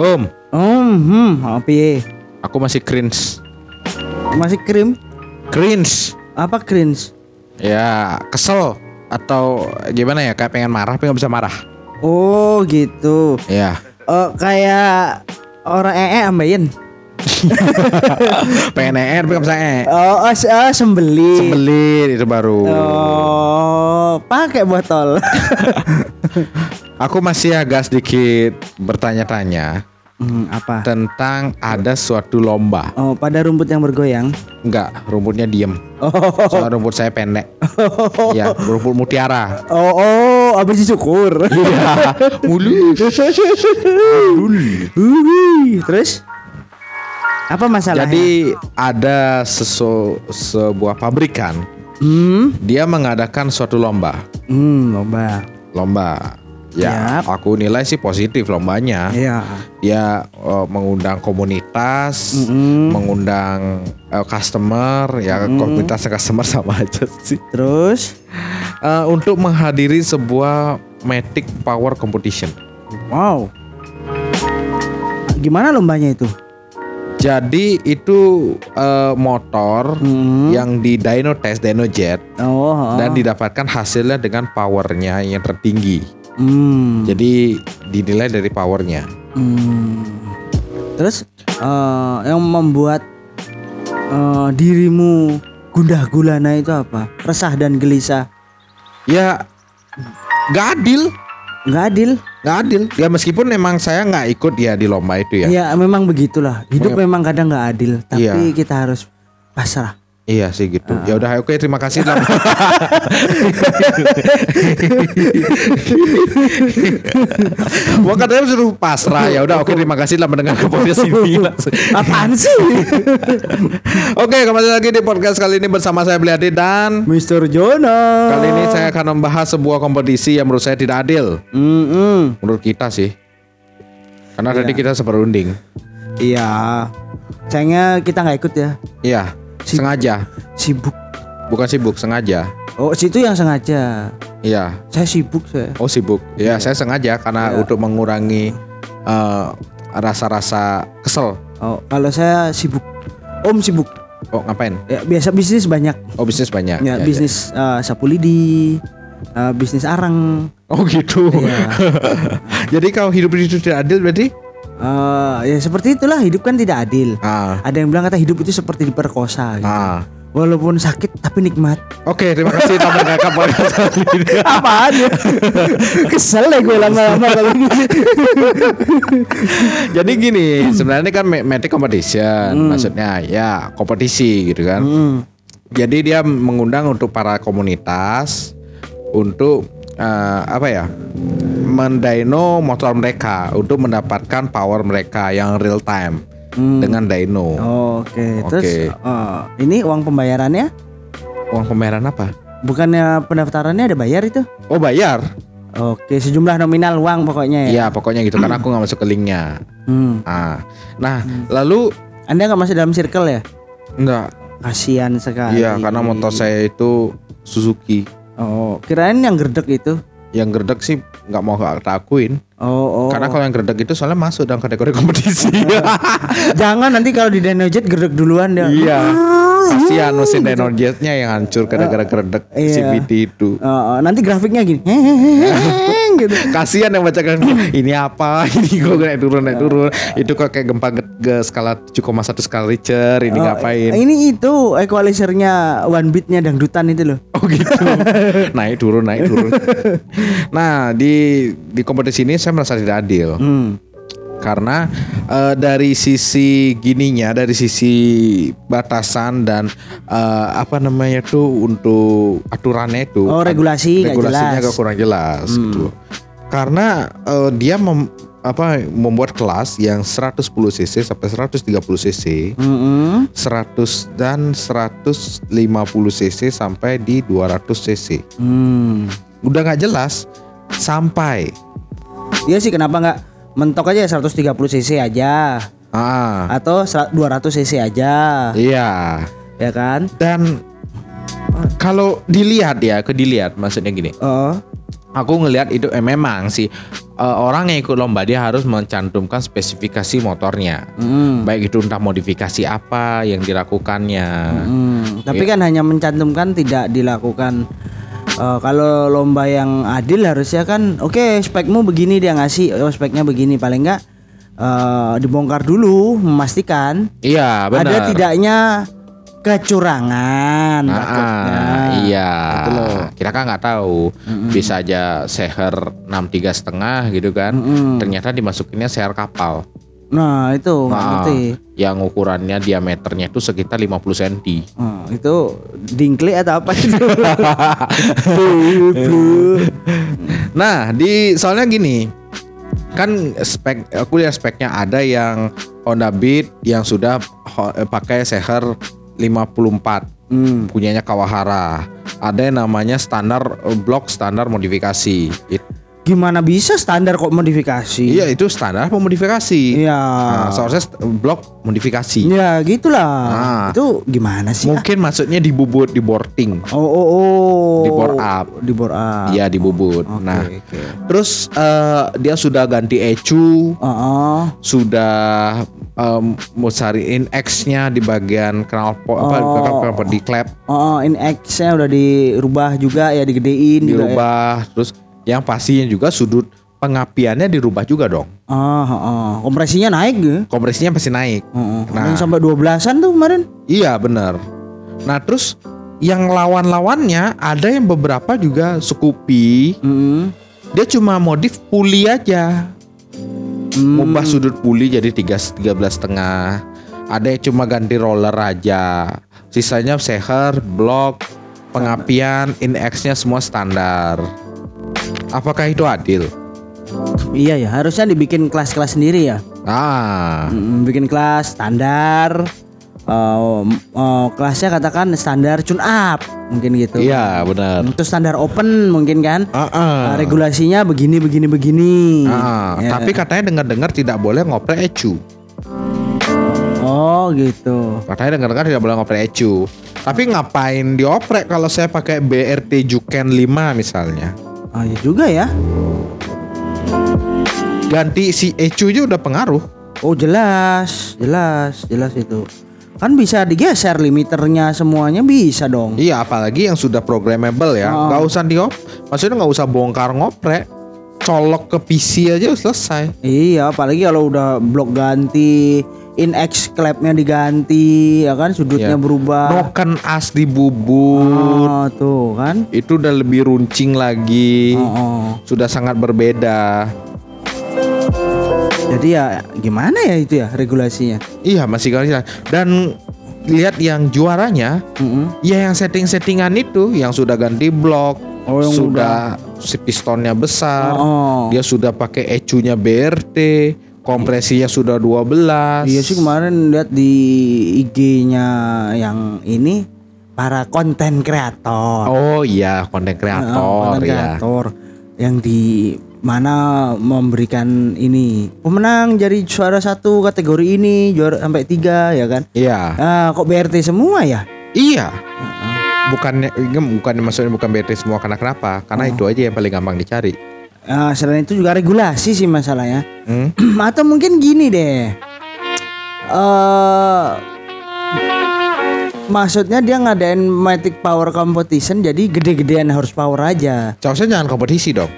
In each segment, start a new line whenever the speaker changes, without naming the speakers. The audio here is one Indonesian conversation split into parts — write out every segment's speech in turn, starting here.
Om,
Oh, hmm, apa piye?
aku masih cringe.
Masih krim?
Cringe.
Apa cringe?
Ya, kesel atau gimana ya? Kayak pengen marah, tapi nggak bisa marah.
Oh, gitu.
Ya,
Oh, kayak orang ee ambayin.
pengen er, nggak bisa e.
Oh, oh, oh sembeli.
Sembelit itu baru.
Oh, pakai botol.
Aku masih agak sedikit bertanya-tanya
hmm, apa?
tentang ada suatu lomba.
Oh, pada rumput yang bergoyang.
Enggak, rumputnya diem.
Oh,
Soal rumput saya pendek. ya, rumput mutiara.
oh, oh, habis syukur.
Iya, mulus.
Wuih, Terus apa masalahnya?
Jadi ada sesu, sebuah pabrikan
hmm,
dia mengadakan suatu lomba.
hmm, lomba.
Lomba. Ya,
Yap.
aku nilai sih positif lombanya.
Iya.
Dia eh, mengundang komunitas,
Mm-mm.
mengundang eh, customer, ya komunitas customer sama aja sih.
Terus,
Eh, untuk menghadiri sebuah Matic Power Competition.
wow. Gimana lombanya itu?
Jadi itu eh, motor
Hmm.
yang di dyno test, dyno jet
Oh,
dan didapatkan hasilnya dengan powernya yang tertinggi.
Hmm.
Jadi dinilai dari powernya.
Hmm. Terus eh, yang membuat eh, dirimu gundah gulana itu apa? Resah dan gelisah.
Ya nggak adil,
Nggak adil.
nggak adil. Ya meskipun memang saya nggak ikut ya di lomba itu ya.
Ya memang begitulah. Hidup
Pokoknya-
memang kadang nggak adil. Tapi
Iya.
kita harus pasrah.
Iya sih gitu.
Ah.
Ya udah oke terima kasih lah. Wah katanya suruh pasrah ya udah oke terima kasih lah mendengar ke podcast ini.
Apaan sih?
Oke kembali lagi di podcast kali ini bersama saya Bliadi dan
Mr. Jonah.
kali ini saya akan membahas sebuah kompetisi yang menurut saya tidak adil.
Mm-mm.
Menurut kita sih. Karena tadi kita seperunding.
Iya. Sayangnya kita nggak ikut ya.
Iya, sengaja.
Sibuk.
Bukan sibuk, sengaja.
Oh, situ yang sengaja.
Iya.
Saya sibuk saya.
Oh sibuk. Ya saya sengaja karena
Iya.
untuk mengurangi eh, rasa-rasa kesel.
Oh, kalau saya sibuk. Om sibuk.
Oh ngapain?
Ya, biasa bisnis banyak.
Oh bisnis banyak.
Ya, bisnis eh, sapu lidi, eh, bisnis arang.
Oh gitu.
Iya.
Jadi kalau hidup itu tidak adil berarti?
Eh, ya seperti itulah hidup kan tidak adil.
Ah.
Ada yang bilang kata hidup itu seperti diperkosa gitu.
Ah.
Walaupun sakit tapi nikmat.
Oke, terima kasih telah mendengarkan podcast kali ini.
Apaan ya? Kesel ya gue lama-lama kalau.
Jadi gini, sebenarnya kan Matic competition, maksudnya ya kompetisi gitu kan.
Hmm.
Jadi dia mengundang untuk para komunitas untuk eh, apa ya? Mendyno motor mereka untuk mendapatkan power mereka yang real time
Hmm.
dengan dyno.
Oke, terus
Oke.
eh, ini uang pembayarannya
Uang pembayaran apa?
bukannya pendaftarannya ada bayar itu?
Oh bayar?
Oke, sejumlah nominal uang pokoknya ya.
Iya pokoknya gitu karena aku nggak masuk ke linknya.
Hmm.
Ah, nah lalu
Anda nggak masuk dalam circle ya?
enggak,
Kasihan sekali.
iya karena motor saya itu Suzuki.
Oh, kirain yang gerdek itu.
Yang gerdek sih nggak mau tak akuin
Oh, oh.
karena kalau yang gerdek itu soalnya masuk dalam kategori kompetisi.
Jangan nanti kalau di Denojet gerdek duluan dia.
iya. Kasihan mesin Denon Jetnya yang hancur gara-gara gerdek
Iya.
CVT itu.
Oh, oh, nanti grafiknya gini. gitu.
Kasihan yang baca kan ini apa? Ini kok naik turun naik turun. Itu kok kayak gempa ge- ge skala 7,1 skala Richter ini
Oh,
ngapain?
Ini itu equalizernya one beatnya dangdutan itu loh.
Oh gitu. naik turun naik turun. nah, di di kompetisi ini saya merasa tidak adil.
Hmm.
Karena eh, dari sisi gininya, dari sisi batasan dan eh, apa namanya tuh untuk aturannya itu
Oh, regulasi nggak
regulasinya
jelas. Hmm.
agak kurang jelas gitu. Karena eh, dia mem- apa membuat kelas yang 110 cc sampai 130 cc,
Mm-mm.
100 dan 150 cc sampai di 200 cc.
Hmm.
Udah nggak jelas sampai
Iya sih kenapa nggak mentok aja 130 cc aja
ah
atau 200 cc aja
iya
ya kan?
dan kalau dilihat ya, ke dilihat maksudnya gini.
Oh.
Aku ngelihat itu eh, memang sih eh, orang yang ikut lomba dia harus mencantumkan spesifikasi motornya.
Mm.
Baik itu entah modifikasi apa yang dilakukannya.
Hmm, Tapi kan hanya mencantumkan tidak dilakukan. Eh, kalau lomba yang adil harusnya kan, oke spekmu begini dia ngasih, oh speknya begini paling enggak eh, dibongkar dulu memastikan
Iya, benar.
ada tidaknya kecurangan.
Ah,
takutnya.
iya.
Gitu loh.
Kita kan nggak tahu. Bisa aja seher 63 setengah gitu kan.
Mm-mm.
Ternyata dimasukinnya seher kapal.
Nah itu
Nah,
ngerti.
yang ukurannya diameternya itu sekitar 50 cm.
Oh, itu dingkli atau apa itu?
Nah, di soalnya gini. Kan spek aku lihat speknya ada yang Honda Beat yang sudah eh, pakai seher 54
Hmm.
punyanya Kawahara. Ada yang namanya standar eh, blok standar modifikasi. It-
Gimana bisa standar kok modifikasi?
iya itu standar modifikasi.
Iya.
Nah, seharusnya blok modifikasi.
Ya gitulah.
Ah.
Itu gimana sih?
Mungkin maksudnya dibubut di boarding.
Oh oh oh.
Di bore up.
Di bore up.
Iya dibubut.
Oke,
nah,
oke.
terus eh, dia sudah ganti ECU,
Oh,
sudah em, mau cariin X-nya di bagian knalpot apa
Oh.
apa di klep
oh, ini X-nya udah dirubah juga ya digedein juga ya.
dirubah terus yang pastinya juga sudut pengapiannya dirubah juga dong
Oh, oh, oh. Kompresinya naik ya.
kompresinya pasti naik
Oh, oh.
Nah.
Sampai 12-an tuh kemarin.
iya bener nah terus yang lawan-lawannya ada yang beberapa juga Scoopy
Mm.
dia cuma modif puli aja
Hmm.
mengubah sudut puli jadi tiga belas setengah ada yang cuma ganti roller aja sisanya seher blok pengapian in X-nya semua standar apakah itu adil
Iya ya, harusnya dibikin kelas-kelas sendiri ya.
ah
bikin kelas standar. eh, eh, kelasnya katakan standar tune up mungkin gitu.
iya benar
Itu standar open mungkin kan.
Ah, ah.
Nah, regulasinya begini begini begini.
Ah,
Ya.
tapi katanya dengar-dengar tidak boleh ngoprek ECU.
Oh gitu.
Katanya dengar-dengar tidak boleh ngoprek ECU. Tapi ngapain dioprek kalau saya pakai BRT Juken 5 misalnya?
Oh iya juga ya.
Ganti si ECU aja udah pengaruh.
Oh jelas, jelas, jelas itu. Kan bisa digeser limiternya semuanya bisa dong.
Iya, apalagi yang sudah programmable ya.
Oh.
Nggak usah diop. Maksudnya nggak usah bongkar ngoprek. Colok ke PC aja selesai.
Iya, apalagi kalau udah blok ganti, in X klepnya diganti, ya kan sudutnya
Iya.
berubah.
Noken as dibubut.
Oh, tuh kan.
Itu udah lebih runcing lagi.
Oh, oh.
Sudah sangat berbeda.
Jadi ya gimana ya itu ya regulasinya?
Iya masih kali dan lihat yang juaranya
Mm-mm.
ya yang setting-settingan itu yang sudah ganti blok
Oh, yang
sudah si pistonnya besar
Oh.
dia sudah pakai ECU-nya BRT kompresinya sudah 12
Iya sih kemarin lihat di IG-nya yang ini para konten kreator.
oh iya konten
Nah,
kreator
konten
ya
kreator yang di mana memberikan ini pemenang jadi juara satu kategori ini juara sampai tiga ya kan?
Iya.
Ah kok BRT semua ya?
Iya. Bukannya bukan maksudnya bukan BRT semua karena kenapa? Karena
Oh.
itu aja yang paling gampang dicari
Ah, selain itu juga regulasi sih masalahnya.
Hmm?
atau mungkin gini deh. Eh maksudnya dia ngadain Matic Power Competition jadi gede-gedean horsepower aja.
Seharusnya jangan kompetisi dong.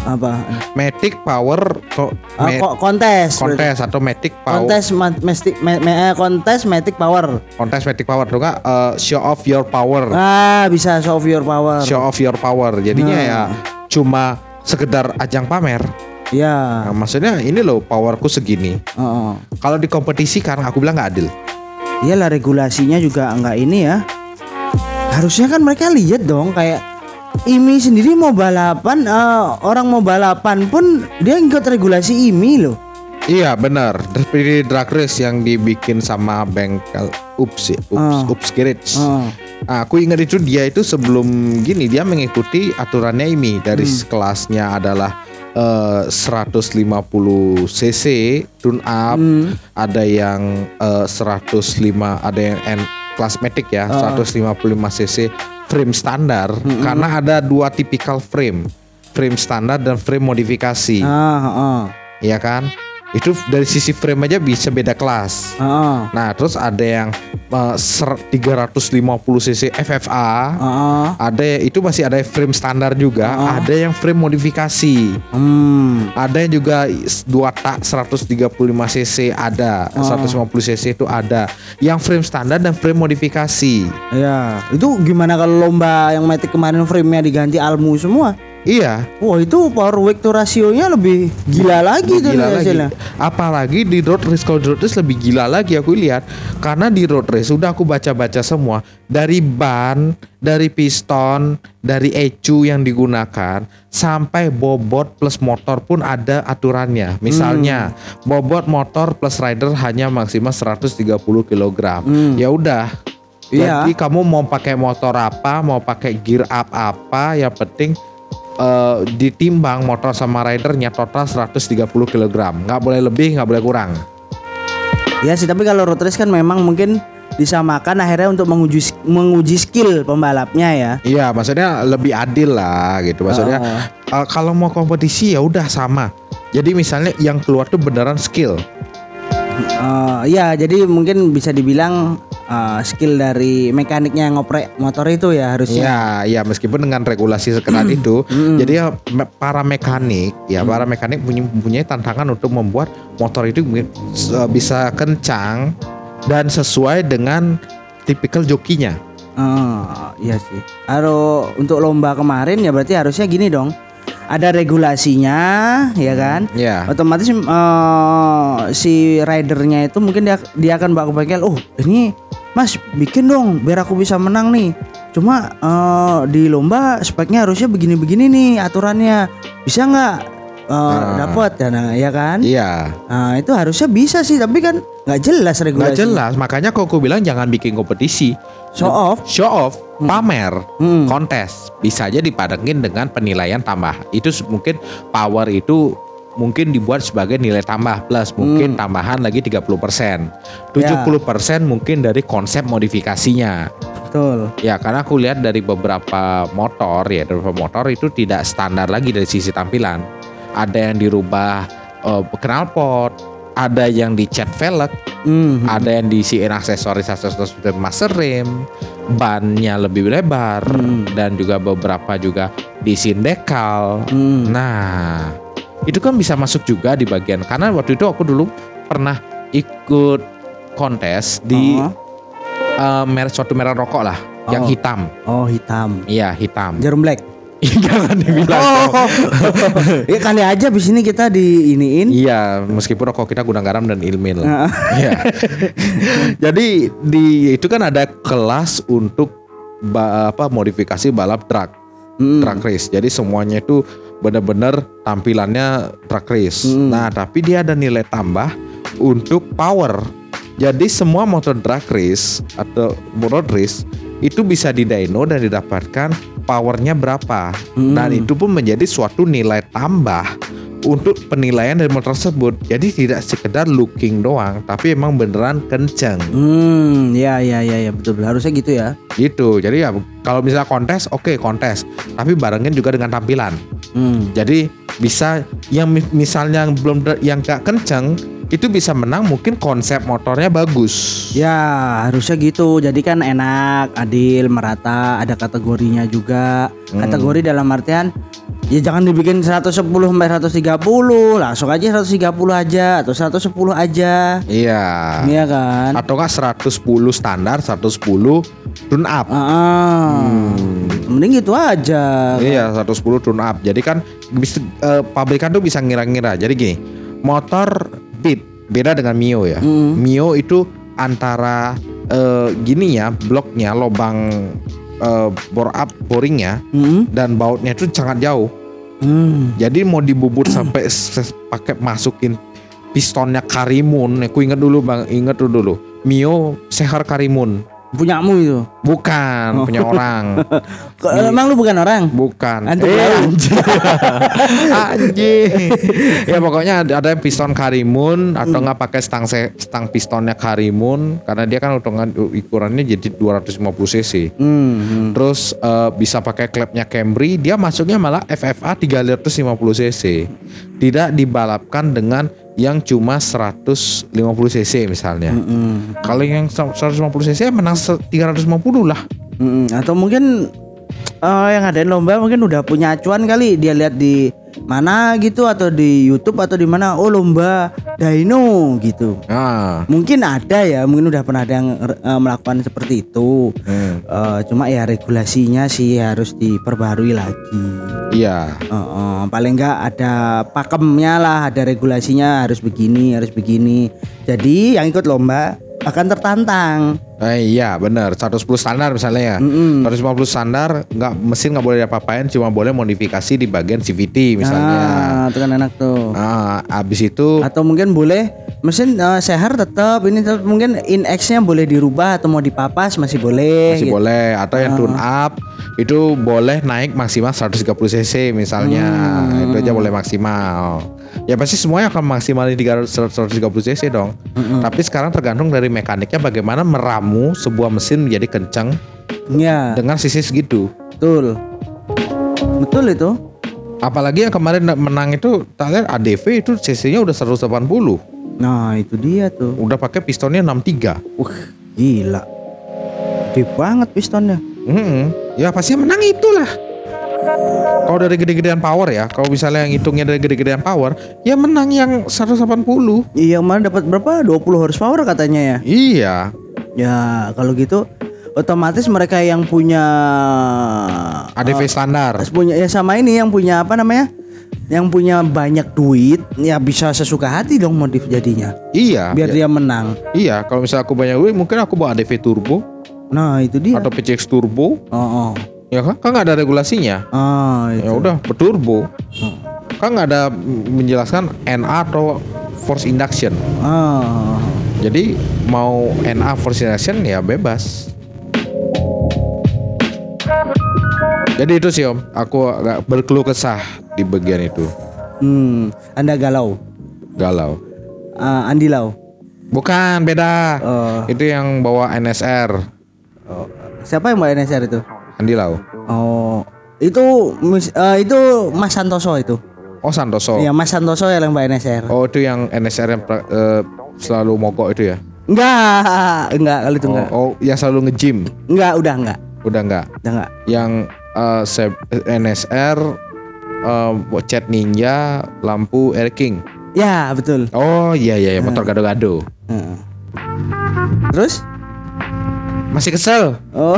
Apa?
Matic Power kok
Ah, kok kontes berarti.
kontes atau Matic Power?
Kontes ma- mestik me- me- eh, kontes Matic Power.
Kontes Matic Power tuh nggak? Eh, show off your power.
Ah bisa show off your power.
Show off your power. Jadinya
Nah.
ya cuma sekedar ajang pamer
ya
nah, maksudnya ini loh powerku segini
oh, oh.
kalau di kompetisi karena aku bilang nggak adil
Iyalah regulasinya juga enggak ini ya. Harusnya kan mereka lihat dong kayak IMI sendiri mau balapan eh, orang mau balapan pun dia ikut regulasi IMI loh.
iya benar seperti drag race yang dibikin sama bengkel ups ups
Ah.
ups garage
Oh.
Nah, aku ingat itu dia itu sebelum gini dia mengikuti aturannya ini dari
Hmm.
kelasnya adalah eh, 150 cc tune up,
Hmm.
ada yang eh, 105, ada yang N kelas matic ya,
Ah.
155 cc frame standar karena ada dua tipikal frame. frame standar dan frame modifikasi,
Ah, heeh.
ya kan? Itu dari sisi frame aja bisa beda kelas.
Heeh.
Nah, terus ada yang eh, ser- 350 cc FFA,
Heeh.
ada itu masih ada frame standar juga,
Ah.
ada yang frame modifikasi.
Hmm.
Ada yang juga dua tak 135 cc ada,
Ah.
150 cc itu ada. Yang frame standar dan frame modifikasi.
Ya, itu gimana kalau lomba yang Matic kemarin frame-nya diganti Almu semua?
Iya,
Wah, itu power weight to rasionya lebih gila lagi tuh
gila lagi.
hasilnya.
Apalagi di road race kalau road race lebih gila lagi aku lihat karena di road race sudah aku baca-baca semua dari ban, dari piston, dari ECU yang digunakan sampai bobot plus motor pun ada aturannya. Misalnya bobot motor plus rider hanya maksimal 130 kg.
Hmm.
Ya udah.
Iya.
Jadi kamu mau pakai motor apa, mau pakai gear up apa, yang penting eh, ditimbang motor sama ridernya total 130 kg. Nggak boleh lebih, nggak boleh kurang.
Ya sih, tapi kalau road race kan memang mungkin disamakan akhirnya untuk menguji menguji skill pembalapnya ya.
Iya, maksudnya lebih adil lah gitu. Maksudnya
Oh.
eh, kalau mau kompetisi ya udah sama. Jadi misalnya yang keluar tuh beneran skill.
Eh, ya, jadi mungkin bisa dibilang eh, skill dari mekaniknya yang ngoprek motor itu ya harusnya.
Iya, iya meskipun dengan regulasi seketat itu, jadi ya para mekanik, ya para mekanik punya punya tantangan untuk membuat motor itu bisa kencang dan sesuai dengan tipikal jokinya.
Ah, iya sih. Kalau untuk lomba kemarin ya berarti harusnya gini dong. Ada regulasinya, ya kan?
Ya.
Otomatis eh, si ridernya itu mungkin dia dia akan bawa ke bengkel. Oh, ini Mas bikin dong biar aku bisa menang nih. Cuma eh, di lomba speknya harusnya begini-begini nih aturannya. Bisa nggak eh,
Nah.
dapat ya, nah, ya kan?
Iya.
Nah, itu harusnya bisa sih, tapi kan nggak jelas
Nggak
regulasi.
jelas, makanya kok aku bilang jangan bikin kompetisi.
Show off.
Show off, pamer,
Hmm.
kontes bisa aja dipadengin dengan penilaian tambah. Itu mungkin power itu mungkin dibuat sebagai nilai tambah plus mungkin
Hmm.
tambahan lagi 30%.
Ya.
70% mungkin dari konsep modifikasinya.
Betul.
Ya, karena aku lihat dari beberapa motor ya, dari beberapa motor itu tidak standar lagi dari sisi tampilan. Ada yang dirubah eh, knalpot, ada yang dicat velg,
Hmm.
ada yang diisiin aksesoris aksesoris seperti master rim, bannya lebih lebar
Hmm.
dan juga beberapa juga diisiin dekal.
Hmm.
Nah, itu kan bisa masuk juga di bagian karena waktu itu aku dulu pernah ikut kontes di
Oh.
eh, merek suatu merek rokok lah yang
Oh.
hitam.
Oh hitam.
Iya, hitam.
Jarum black.
Jangan dibilang. dong.
ya kali aja abis ini kita di iniin.
Iya, meskipun rokok kita gudang garam dan ilmil.
Nah,
Iya. Jadi di itu kan ada kelas untuk ba- apa modifikasi balap truk,
mm,
truck race. Jadi semuanya itu benar-benar tampilannya truck race.
Hmm.
Nah, tapi dia ada nilai tambah untuk power. Jadi semua motor drag race atau road race itu bisa didyno dan didapatkan powernya berapa.
Hmm.
Dan itu pun menjadi suatu nilai tambah untuk penilaian dari motor tersebut. Jadi tidak sekedar looking doang, tapi emang beneran kenceng
Hmm, ya ya ya ya betul betul harusnya gitu ya.
gitu. Jadi ya kalau misalnya kontes, oke kontes, tapi barengin juga dengan tampilan.
Hmm.
Jadi bisa yang mi- misalnya yang belum yang gak kenceng itu bisa menang mungkin konsep motornya bagus.
Ya harusnya gitu. Jadi kan enak, adil, merata, ada kategorinya juga.
Hmm.
Kategori dalam artian ya jangan dibikin 110 sampai 130, langsung aja 130 aja atau 110 aja.
Iya.
Iya kan?
Atau enggak 110 standar, 110 tune up.
Ah, ah. Mending gitu aja.
Iya, 110 tune up. Jadi kan bisa, eh, pabrikan tuh bisa ngira-ngira. Jadi gini, motor Beat beda dengan Mio ya.
Hmm.
Mio itu antara eh, gini ya, bloknya, lubang eh, bore up boringnya
Hmm.
dan bautnya itu sangat jauh.
Hmm.
Jadi mau dibubut sampai pakai masukin pistonnya Karimun. Aku ingat dulu bang, ingat dulu. Mio Sehar Karimun.
Punyamu itu.
Bukan, punya orang.
Kok, Emang lu bukan orang?
Bukan.
Antum
Eh. Anjing. ya pokoknya ada, ada yang piston Karimun atau nggak pakai stang se- stang pistonnya Karimun karena dia kan utungan ukurannya jadi 250 cc.
Hmm, hmm.
Terus eh, bisa pakai klepnya Camry, dia masuknya malah FFA 350 cc. Tidak dibalapkan dengan yang cuma 150 cc misalnya.
Hmm,
Kalau yang 150 cc menang se- 350 lah.
hmm. Atau mungkin eh, yang ngadain lomba mungkin udah punya acuan kali dia lihat di mana gitu atau di YouTube atau di mana oh lomba Dino gitu.
Nah,
Mungkin ada ya, mungkin udah pernah ada yang eh, melakukan seperti itu.
hmm,
Eh, cuma ya regulasinya sih harus diperbarui lagi.
iya.
Eh, eh, paling enggak ada pakemnya lah, ada regulasinya harus begini, harus begini. Jadi yang ikut lomba akan tertantang.
Eh, iya benar 110 standar misalnya ya.
Mm-mm.
150 standar nggak mesin nggak boleh diapa-apain cuma boleh modifikasi di bagian CVT misalnya.
Nah, itu kan enak tuh.
Nah, abis itu
Atau mungkin boleh mesin eh, seher tetap ini tetap mungkin in-X-nya boleh dirubah atau mau dipapas masih boleh.
masih
gitu.
boleh atau yang tune up itu boleh naik maksimal 130 cc misalnya.
Hmm.
Itu aja boleh maksimal. Ya pasti semuanya akan maksimal di 300 130 cc dong. Tapi sekarang tergantung dari mekaniknya bagaimana meramu sebuah mesin menjadi kencang
Iya,
dengan sisi segitu.
betul. Betul itu.
Apalagi yang kemarin menang itu tak lihat ADV itu cc-nya udah 180.
Nah, itu dia tuh.
Udah pakai pistonnya 63.
Wah, gila. Gede banget pistonnya.
Hmm, ya pasti yang menang itulah. Kalau dari gede-gedean power ya, kalau misalnya yang hitungnya dari gede-gedean power, ya menang yang 180.
Iya, kemarin dapat berapa? 20 horsepower katanya ya.
Iya.
Ya, kalau gitu otomatis mereka yang punya
ADV standar.
Pas punya ya sama ini yang punya apa namanya? Yang punya banyak duit ya bisa sesuka hati dong modif jadinya.
Iya.
Biar
ya-
dia menang.
Iya, kalau misalnya aku banyak duit, mungkin aku bawa ADV turbo
Nah, itu dia.
atau PCX turbo.
Oh, oh.
Ya kan? Kan nggak ada regulasinya.
Ah.
Ya udah, berturbo. Kan nggak ada menjelaskan NA atau force induction.
Ah.
Jadi mau NA force induction ya bebas. Jadi itu sih om, aku agak berkeluh kesah di bagian itu.
Hmm, Anda galau.
Galau.
Ah, Andi lau.
Bukan beda.
Oh.
Itu yang bawa NSR.
Siapa yang bawa NSR itu?
Andi Lau.
Oh, itu mis- eh, itu Mas Santoso itu.
Oh Santoso.
Iya, Mas Santoso yang bawa NSR.
Oh itu yang NSR yang eh, selalu mogok itu ya.
Enggak, enggak kalau itu
Oh,
enggak.
oh yang selalu nge-gym.
Enggak, udah enggak.
Udah enggak.
Udah enggak.
Yang eh, se- NSR eh, cat ninja lampu Air King.
Ya, betul.
Oh iya iya, iya, motor gado-gado.
Heeh. Terus?
Masih kesel.
Oh,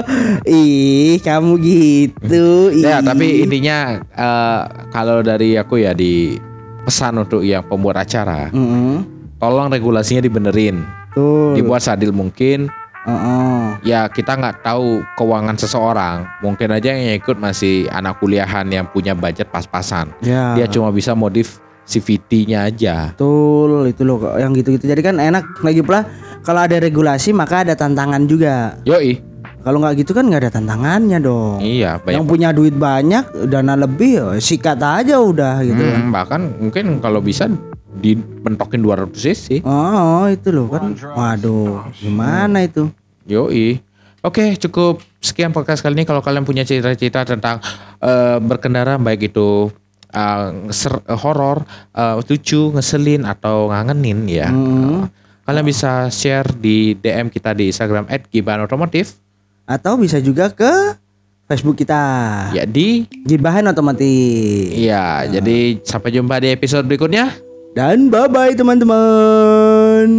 ih kamu gitu.
Ya,
ih.
tapi intinya eh, kalau dari aku ya di pesan untuk yang pembuat acara,
Mm-mm.
tolong regulasinya dibenerin,
Betul.
dibuat seadil mungkin.
Heeh.
Ya kita nggak tahu keuangan seseorang, mungkin aja yang ikut masih anak kuliahan yang punya budget pas-pasan.
Ya.
Dia cuma bisa modif CVT-nya aja.
Betul, itu loh yang gitu-gitu. Jadi kan enak lagi pula kalau ada regulasi maka ada tantangan juga.
Yoi,
Kalau nggak gitu kan nggak ada tantangannya dong.
iya
Yang
banyak.
punya duit banyak, dana lebih, ya sikat aja udah gitu. kan.
Hmm, bahkan mungkin kalau bisa dipentokin 200 cc.
Oh, itu loh kan. Waduh, gimana itu?
Yoi. Oke, cukup sekian podcast kali ini. Kalau kalian punya cerita-cerita tentang eh, berkendara, baik itu eh, ngeser- eh, horor, eh, lucu, ngeselin atau ngangenin ya,
Hmm.
kalian bisa share di DM kita di Instagram @gibanotomotif.
Atau bisa juga ke Facebook kita.
Ya di,
Gibahan otomatis.
iya. Jadi sampai jumpa di episode berikutnya.
Dan bye bye teman-teman.